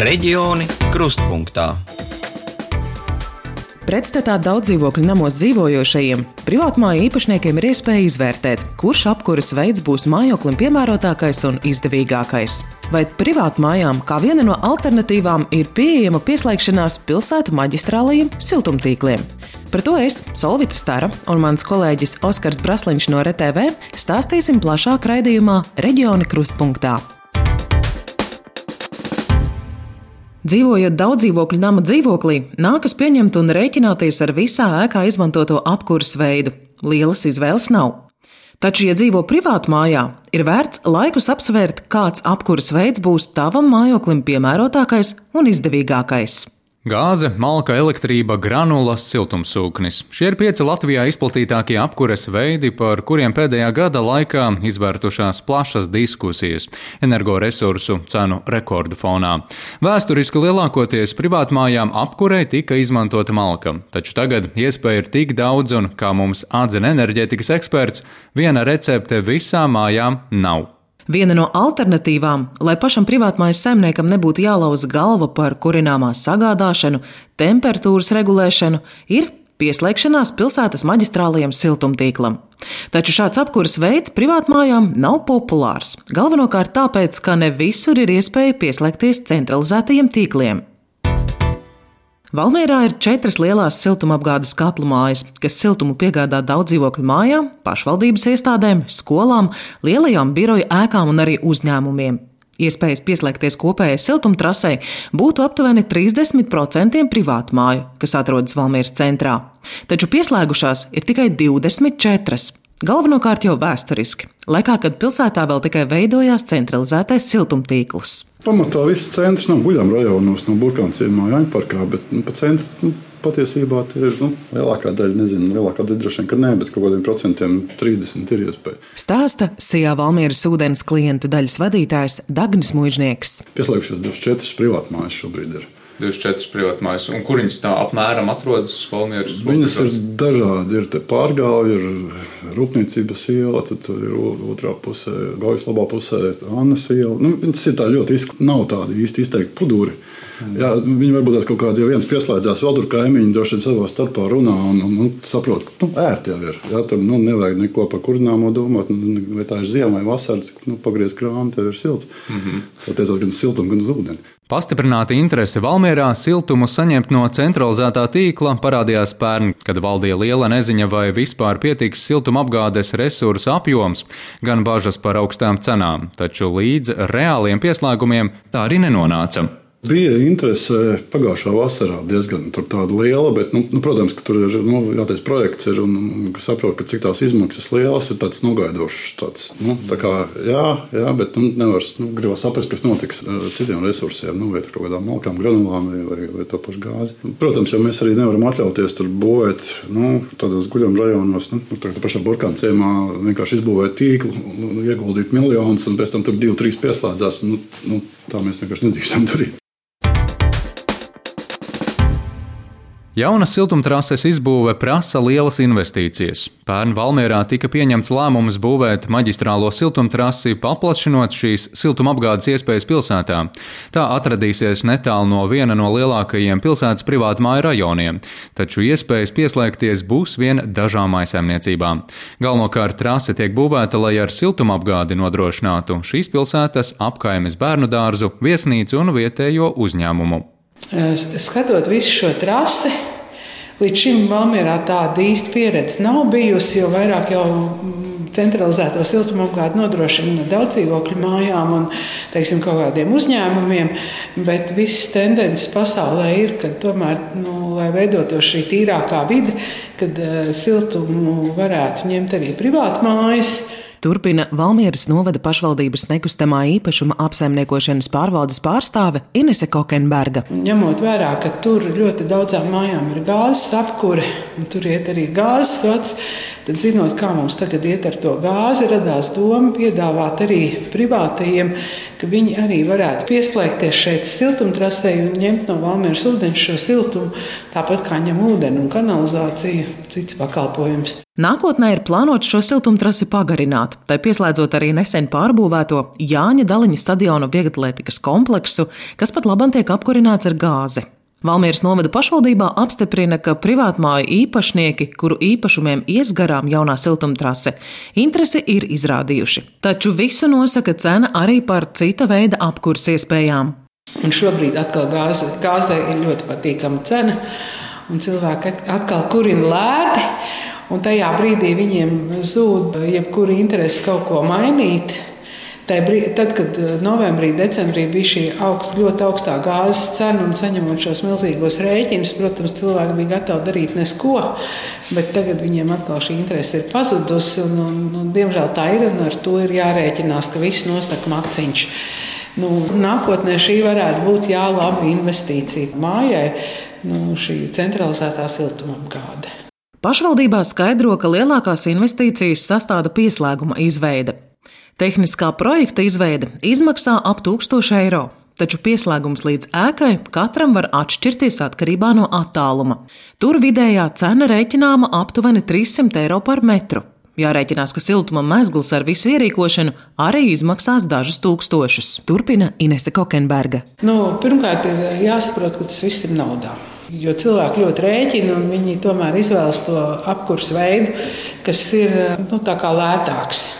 Reģioni krustpunktā. Pretstatā daudz dzīvokļu namos dzīvojošajiem, privātmāju īpašniekiem ir iespēja izvērtēt, kurš apkuras veids būs mājoklim piemērotākais un izdevīgākais. Vai privātmājām kā viena no alternatīvām ir pieejama pieslēgšanās pilsētu maģistrālajiem siltumtīkliem? Par to es, Solvita Stara un mans kolēģis Oskars Brasliņš no RTV stāstīsim plašāk raidījumā Reģioni Krustpunktā. Dzīvojot daudz dzīvokļu nama dzīvoklī, nākas pieņemt un rēķināties ar visā ēkā izmantoto apkuras veidu. Lielas izvēles nav. Taču, ja dzīvo privātu mājā, ir vērts laikus apsvērt, kāds apkuras veids būs tavam mājoklim piemērotākais un izdevīgākais. Gāze, malka, elektrība, granulas, siltumsūknis. Šie ir pieci Latvijā izplatītākie apkures veidi, par kuriem pēdējā gada laikā izvērtušās plašas diskusijas energoresursu cenu rekordu fonā. Vēsturiski lielākoties privātmājām apkurei tika izmantota malka, taču tagad iespēja ir tik daudz, un, kā mums atzina enerģētikas eksperts, viena recepte visām mājām nav. Viena no alternatīvām, lai pašam privātmājas saimniekam nebūtu jālauza galva par kurināmās sagādāšanu, temperatūras regulēšanu, ir pieslēgšanās pilsētas maģistrālajiem siltumtīklam. Taču šāds apkuras veids privātmājām nav populārs. Galvenokārt tāpēc, ka ne visur ir iespēja pieslēgties centralizētajiem tīkliem. Valmērā ir četras lielās siltumapgādes katlu mājas, kas siltumu piegādā daudz dzīvokļu mājām, pašvaldības iestādēm, skolām, lielajām biroju ēkām un arī uzņēmumiem. Iespējas pieslēgties kopējai siltumtrasei būtu aptuveni 30% privātu māju, kas atrodas Valmieras centrā. Taču pieslēgušās ir tikai 24. Galvenokārt jau vēsturiski, laikā, kad pilsētā vēl tikai veidojās centralizētais siltumtīkls. Pamatā viss centrs nav guļam rajonos, no burkāna ciemā Jāņparkā, bet nu, pa centru nu, patiesībā ir nu, lielākā daļa, nezinu, lielākā daļa droši vien, ka nē, bet kaut kādiem procentiem 30 ir iespēja. Stāsta Sijā Valmieras ūdens klientu daļas vadītājs Dagnis Mužnieks. Pieslēgšies 24 privātmājas šobrīd ir. 24 privātmājas. Un kur viņas tā apmēram atrodas Valmieras? Viņas ir dažādi. Ir pārgāja, ir rūpniecības iela, tad ir otrā pusē, gaujas labā pusē, Annas iela. Nu, viņas ir tā ļoti izk... nav tādi īsti izteikti puduri. Jā, viņi varbūt tās kaut ja viens pieslēdzās, vēl tur kaimiņi droši vien savā starpā runā un, un, un saprot, ka nu, ērti jau ir. Jā, tur nu, nevajag neko par kurināmo domāt, nu, vai tā ir ziema vai vasara, nu, pagriez krānu, tev ir silts. Mm -hmm. Satiesās gan uz siltumu, gan ūdeni. Pastiprināta interese Valmierā siltumu saņemt no centralizētā tīkla parādījās pērn, kad valdīja liela neziņa, vai vispār pietiks siltumapgādes resursu apjoms, gan bažas par augstām cenām, taču līdz reāliem pieslēgumiem tā arī nenonāca. Bija interese pagājušā vasarā diezgan liela, bet, nu, nu, protams, ka tur ir nu, jātais projekts, ir, un, kas saprot, ka cik tās izmaksas lielas ir tāds nogaidošs. Tāds, nu, tā kā, jā, jā, bet nu, nevar nu, saprast, kas notiks ar citiem resursiem, nu, vai kaut kādām malkām, granulām vai, vai, vai to pašu gāzi. Protams, jau mēs arī nevaram atļauties tur būvēt nu, tādos guļam rajonos, nu, tā pašā burkāna ciemā vienkārši izbūvēt tīklu, nu, ieguldīt miljonus un pēc tam tur divi, trīs pieslēdzās. Nu, nu, tā mēs vienkārši nedrīkstam darīt. Jaunas siltumtrases izbūve prasa lielas investīcijas. Pērn Valmierā tika pieņemts lēmums būvēt maģistrālo siltumtrasi, paplašinot šīs siltumapgādes iespējas pilsētā. Tā atradīsies netālu no viena no lielākajiem pilsētas privātmāju rajoniem, taču iespējas pieslēgties būs vien dažām maisaimniecībām. Galvenokārt trase tiek būvēta, lai ar siltumapgādi nodrošinātu šīs pilsētas apkaimes bērnu dārzu, viesnīcu un vietējo uzņēmumu. Skatot visu šo trasi, līdz šim Valmjerā tāda īsta pieredze nav bijusi, jo vairāk jau mm, centralizēto siltumapgādi nodrošina daudz dzīvokļu mājām un teiksim, kaut kādiem uzņēmumiem, bet visas tendences pasaulē ir, ka tomēr, nu, lai veidotos šī tīrākā vide, kad uh, siltumu varētu ņemt arī privātmājas. Turpina Valmieras novada pašvaldības nekustamā īpašuma apsaimniekošanas pārvaldes pārstāve Inese Kokenberga. Ņemot vērā, ka tur ļoti daudzām mājām ir gāzes apkure, un tur iet arī gāzes vats, tad zinot, kā mums tagad iet ar to gāzi, radās doma piedāvāt arī privātajiem ka viņi arī varētu pieslēgties šeit siltumtrasē un ņemt no Valmieras ūdens šo siltumu, tāpat kā ņem ūdeni un kanalizāciju, cits pakalpojums. Nākotnē ir plānots šo siltumtrasi pagarināt, tai pieslēdzot arī nesen pārbūvēto Jāņa Daliņa stadiona vieglatlētikas kompleksu, kas pat labam tiek apkurināts ar gāzi. Valmieras novada pašvaldībā apstiprina, ka privātmāju īpašnieki, kuru īpašumiem ies garām jaunā siltumtrase, interesi ir izrādījuši. Taču visu nosaka cena arī par cita veida apkurs iespējām. Un šobrīd atkal gāze, gāzē ir ļoti patīkama cena, un cilvēki atkal kurina lēti. Un tajā brīdī viņiem zūd jebkura interese kaut ko mainīt. Brīdī, tad, kad eh, novembrī, decembrī bija šī augst, ļoti augstā gāzes cena un saņemot šos milzīgos rēķinus, protams, cilvēki bija gatavi darīt nesko, bet tagad viņiem atkal šī interese ir pazudusi. Un, un, un, diemžēl tā ir un ar to ir jārēķinās, ka viss nosaka maciņš. Nu, nākotnē šī varētu būt jā, laba investīcija mājai, nu, šī centralizētā siltumapgāde. Pašvaldībā skaidro, ka lielākās investīcijas sastāda pieslēguma izveide. Tehniskā projekta izveide izmaksā ap 1000 eiro, taču pieslēgums līdz ēkai katram var atšķirties atkarībā no attāluma. Tur vidējā cena rēķināma aptuveni 300 eiro par metru. Jārēķinās, ka siltuma mezgls ar visu ierīkošanu arī izmaksās dažus tūkstošus. Turpina Inese Kokenberga. Nu, pirmkārt, ir jāsaprot, ka tas viss ir naudā. Jo cilvēki ļoti rēķina, un viņi tomēr izvēlas to apkursu veidu, kas ir nu, lētāks.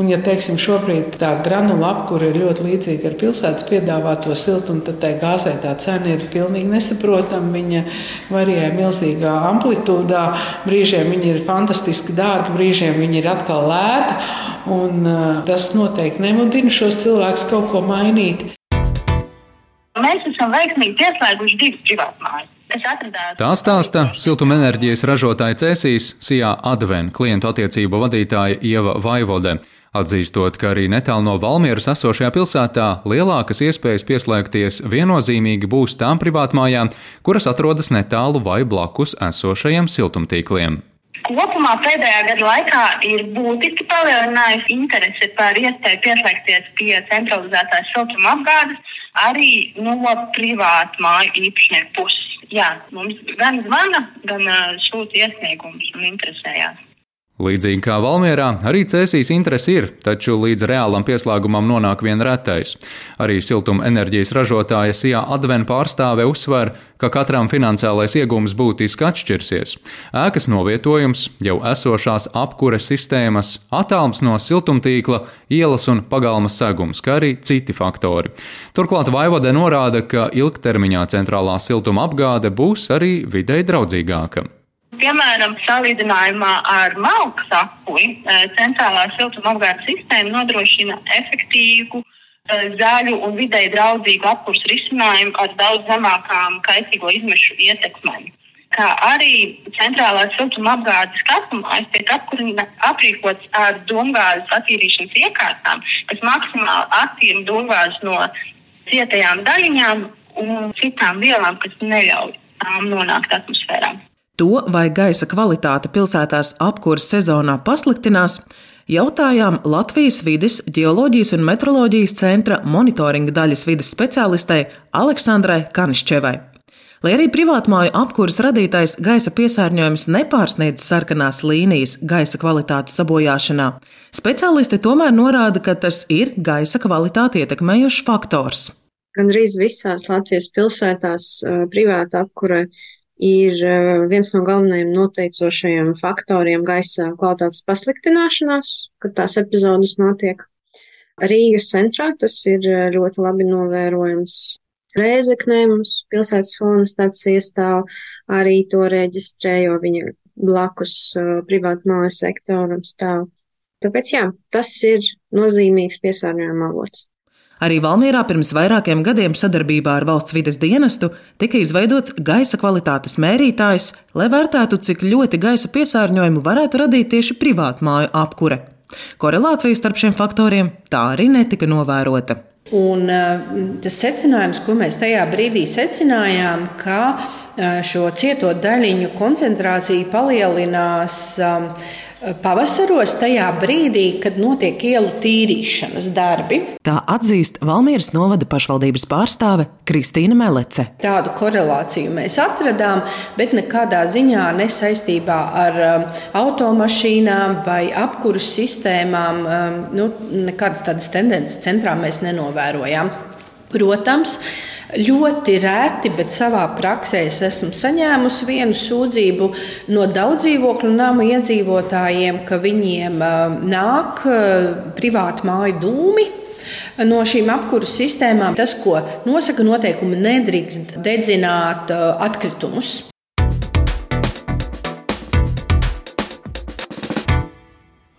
Un, ja teiksim, šobrīd tā granula apkūra ir ļoti līdzīga ar pilsētas piedāvāto siltumu, tad tai gāzē tā cena ir pilnīgi nesaprotama. Viņa varijē milzīgā amplitūdā. Brīžiem viņa ir fantastiski dārga, brīžiem viņa ir atkal lēta. Un, uh, tas noteikti nemudina šos cilvēkus kaut ko mainīt. Mēs esam veiksmīgi pieslēguši divas privātmājas. Tā stāsta siltumenerģijas ražotāja Cēsīs, Sijā Adven klientu attiecību vadītāja Ieva Vaivode. Atzīstot, ka arī netālu no Valmieras esošajā pilsētā lielākas iespējas pieslēgties viennozīmīgi būs tām privātmājām, kuras atrodas netālu vai blakus esošajiem siltumtīkliem. Kopumā pēdējā gada laikā ir būtiski palielinājusi interese par iespēju pieslēgties pie centralizētās siltuma apgādes arī no privātu māju īpašnieku puses. Jā, mums gan zvana, gan sūta iesniegumus un interesējās. Līdzīgi kā Valmjerā, arī Cēsīs interesi ir, taču līdz reālam pieslēgumam nonāk vien retais. Arī siltuma enerģijas ražotāja Sijā Adven pārstāve uzsver, ka katram finansiālais iegūms būtiski atšķirsies. Ēkas novietojums, jau esošās apkures sistēmas, attālums no siltumtīkla, ielas un pagalmas segums, kā arī citi faktori. Turklāt Vaivode norāda, ka ilgtermiņā centrālā siltuma apgāde būs arī videi draudzīgāka. Piemēram, salīdzinājumā ar malku sapuli, eh, centrālā siltuma apgādes sistēma nodrošina efektīvu, eh, zaļu un vidēji draudzīgu apkursu risinājumu ar daudz zemākām kaitīgo izmešu ietekmēm. Kā arī centrālās siltuma apgādes kapumājas tiek aprīkots ar domgāzes attīrīšanas iekārtām, kas maksimāli attīra domgāzes no cietajām daļiņām un citām vielām, kas neļauj tām nonākt atmosfērā. To, vai gaisa kvalitāte pilsētās apkūras sezonā pasliktinās, jautājām Latvijas vides, geoloģijas un metroloģijas centra monitoringa daļas vides speciālistei Aleksandrai Kanišķevai. Lai arī privātmāju apkūras radītais gaisa piesārņojums nepārsniedz sarkanās līnijas gaisa kvalitātes sabojāšanā, speciālisti tomēr norāda, ka tas ir gaisa kvalitāti ietekmējošs faktors. Gan arī visās Latvijas pilsētās privāta apkūra ir eh, viens no galvenajiem noteicošajiem faktoriem gaisa kvalitātes pasliktināšanās, kad tās epizodes notiek. Rīgas centrā tas ir eh, ļoti labi novērojams. Rēzeknē mums pilsētas fona stācija iestāv arī to reģistrē, jo viņa blakus uh, privātu mājas sektoram stāv. Tāpēc jā, tas ir nozīmīgs piesārņojuma avots. Arī Valmierā pirms vairākiem gadiem sadarbībā ar valsts vides dienestu tika izveidots gaisa kvalitātes mērītājs, lai vērtētu, cik ļoti gaisa piesārņojumu varētu radīt tieši privātmāju apkure. Korelācija starp šiem faktoriem tā arī netika novērota. Un tas secinājums, ko mēs tajā brīdī secinājām, ka šo cieto daļiņu koncentrācija palielinās pavasaros, tajā brīdī, kad notiek ielu tīrīšanas darbi. Tā atzīst Valmieras novada pašvaldības pārstāve Kristīna Melece. Tādu korelāciju mēs atradām, bet nekādā ziņā nesaistībā ar um, automašīnām vai apkursu sistēmām. Um, nu, nekādas tādas tendences centrā mēs nenovērojām. Protams, Ļoti reti, bet savā praksē es esmu saņēmusi vienu sūdzību no daudz dzīvokļu nama iedzīvotājiem, ka viņiem nāk privāti māju dūmi. No šīm apkurses sistēmām tas, ko nosaka noteikumi, nedrīkst dedzināt atkritumus.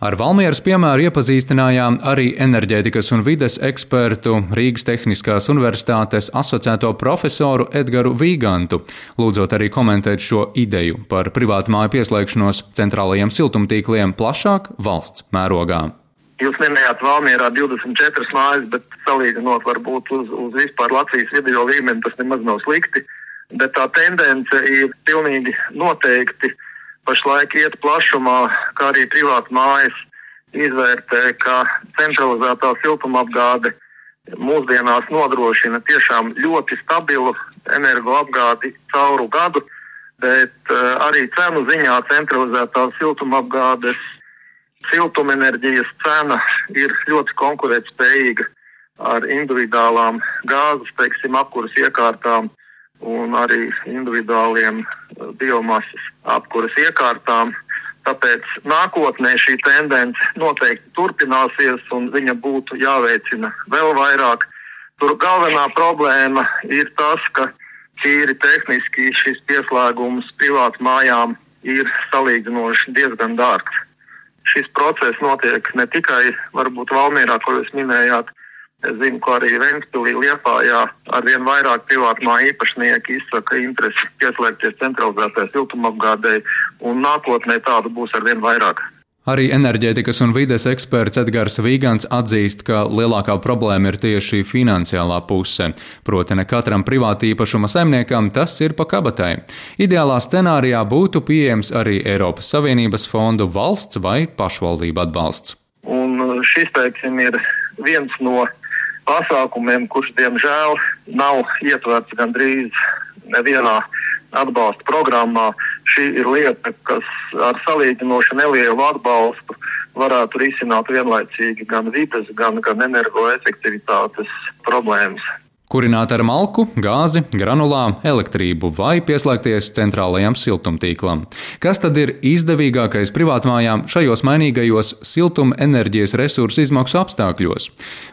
Ar Valmieras piemēru iepazīstinājām arī enerģētikas un vides ekspertu Rīgas Tehniskās Universitātes asociēto profesoru Edgars Vīgantu, lūdzot arī komentēt šo ideju par privātu māju pieslēgšanos centrālajiem siltumtīkliem plašāk valsts mērogā. Jūs minējāt, Valmjerā 24 mājas, bet salīdzinot varbūt uz, uz vispār Latvijas video līmeni, tas nemaz nav slikti. Bet tā tendence ir pilnīgi noteikti pašlaik iet plašumā, kā arī privāti mājas izvērtē, ka centralizētā siltumapgāde mūsdienās nodrošina tiešām ļoti stabilu energoapgādi cauru gadu, bet uh, arī cenu ziņā centralizētā siltumapgādes siltumenerģijas cena ir ļoti konkurētspējīga ar individuālām gāzes, teiksim, apkuras iekārtām un arī individuāliem eh, biomasas apkuras iekārtām. Tāpēc nākotnē šī tendence noteikti turpināsies un viņa būtu jāveicina vēl vairāk. Tur galvenā problēma ir tas, ka tīri tehniski šis pieslēgums privātu mājām ir salīdzinoši diezgan dārgs. Šis process notiek ne tikai varbūt Valmierā, ko jūs minējāt, Es zinu, ka arī Ventspīlī Liepājā ar vien vairāk privātmā īpašnieki izsaka interesi pieslēgties centralizētai siltumapgādēji, un nākotnē tādu būs ar vien vairāk. Arī enerģētikas un vides eksperts Edgars Vīgants atzīst, ka lielākā problēma ir tieši finansiālā puse. Proti, ne katram privāti īpašuma saimniekam tas ir pa kabatai. Ideālā scenārijā būtu pieejams arī Eiropas Savienības fondu valsts vai pašvaldību atbalsts. Un šis, teiksim, ir viens no pasākumiem, kurš diemžēl nav ietverts gandrīz nevienā atbalsta programmā. Šī ir lieta, kas ar salīdzinoši nelielu atbalstu varētu risināt vienlaicīgi gan vides, gan, gan energoefektivitātes problēmas kurināt ar malku, gāzi, granulām, elektrību vai pieslēgties centrālajam siltumtīklam. Kas tad ir izdevīgākais privātmājām šajos mainīgajos siltuma enerģijas resursu izmaksu apstākļos?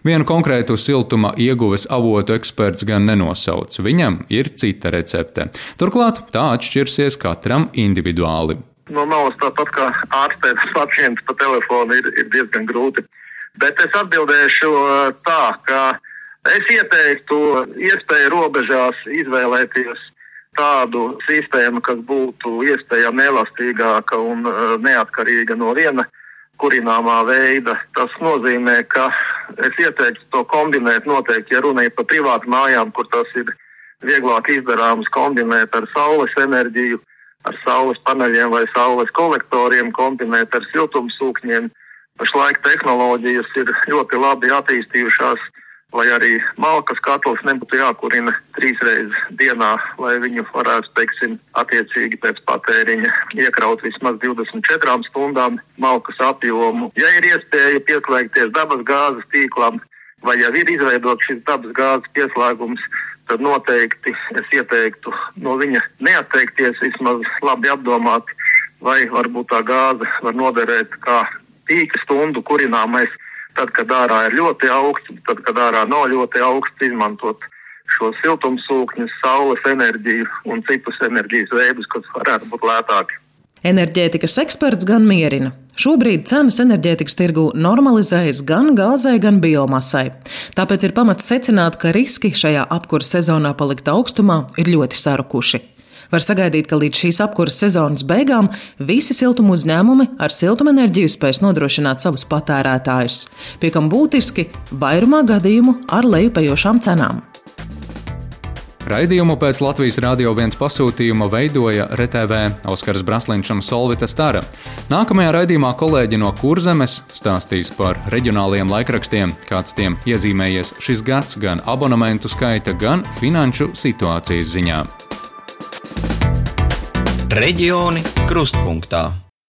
Vienu konkrētu siltuma ieguves avotu eksperts gan nenosauc, viņam ir cita recepte. Turklāt tā atšķirsies katram individuāli. No malas tāpat kā ārstēt pacientu pa telefonu ir, ir diezgan grūti. Bet es atbildēšu tā, ka Es ieteiktu iespēju robežās izvēlēties tādu sistēmu, kas būtu iespējami elastīgāka un uh, neatkarīga no viena kurināmā veida. Tas nozīmē, ka es ieteiktu to kombinēt noteikti, ja runa ir par privātu mājām, kur tas ir vieglāk izdarāms, kombinēt ar saules enerģiju, ar saules paneļiem vai saules kolektoriem, kombinēt ar siltumsūkņiem. Pašlaik tehnoloģijas ir ļoti labi attīstījušās lai arī malkas katls nebūtu jākurina trīs reizes dienā, lai viņu varētu, teiksim, attiecīgi pēc patēriņa iekraut vismaz 24 stundām malkas apjomu. Ja ir iespēja pieslēgties dabas gāzes tīklam, vai jau ir izveidots šis dabas gāzes pieslēgums, tad noteikti es ieteiktu no viņa neatteikties, vismaz labi apdomāt, vai varbūt tā gāze var noderēt kā tīka stundu kurināmais tad, kad ārā ir ļoti augsts, tad, kad ārā nav ļoti augsts, izmantot šo siltumsūkņus, saules enerģiju un citus enerģijas veidus, kas varētu būt lētāki. Enerģētikas eksperts gan mierina. Šobrīd cenas enerģētikas tirgu normalizējas gan gāzai, gan biomasai. Tāpēc ir pamats secināt, ka riski šajā apkurss sezonā palikt augstumā ir ļoti sarukuši. Var sagaidīt, ka līdz šīs apkuras sezonas beigām visi siltuma uzņēmumi ar siltumenerģiju spēs nodrošināt savus patērētājus, pie kam būtiski vairumā gadījumu ar lejupējošām cenām. Raidījumu pēc Latvijas Rādio 1 pasūtījuma veidoja RTV Oskars Braslīņš un Solvita Stara. Nākamajā raidījumā kolēģi no Kurzemes stāstīs par reģionāliem laikrakstiem, kāds tiem iezīmējies šis gads gan abonementu skaita, gan finanšu situācijas ziņā. Reģioni krustpunktā.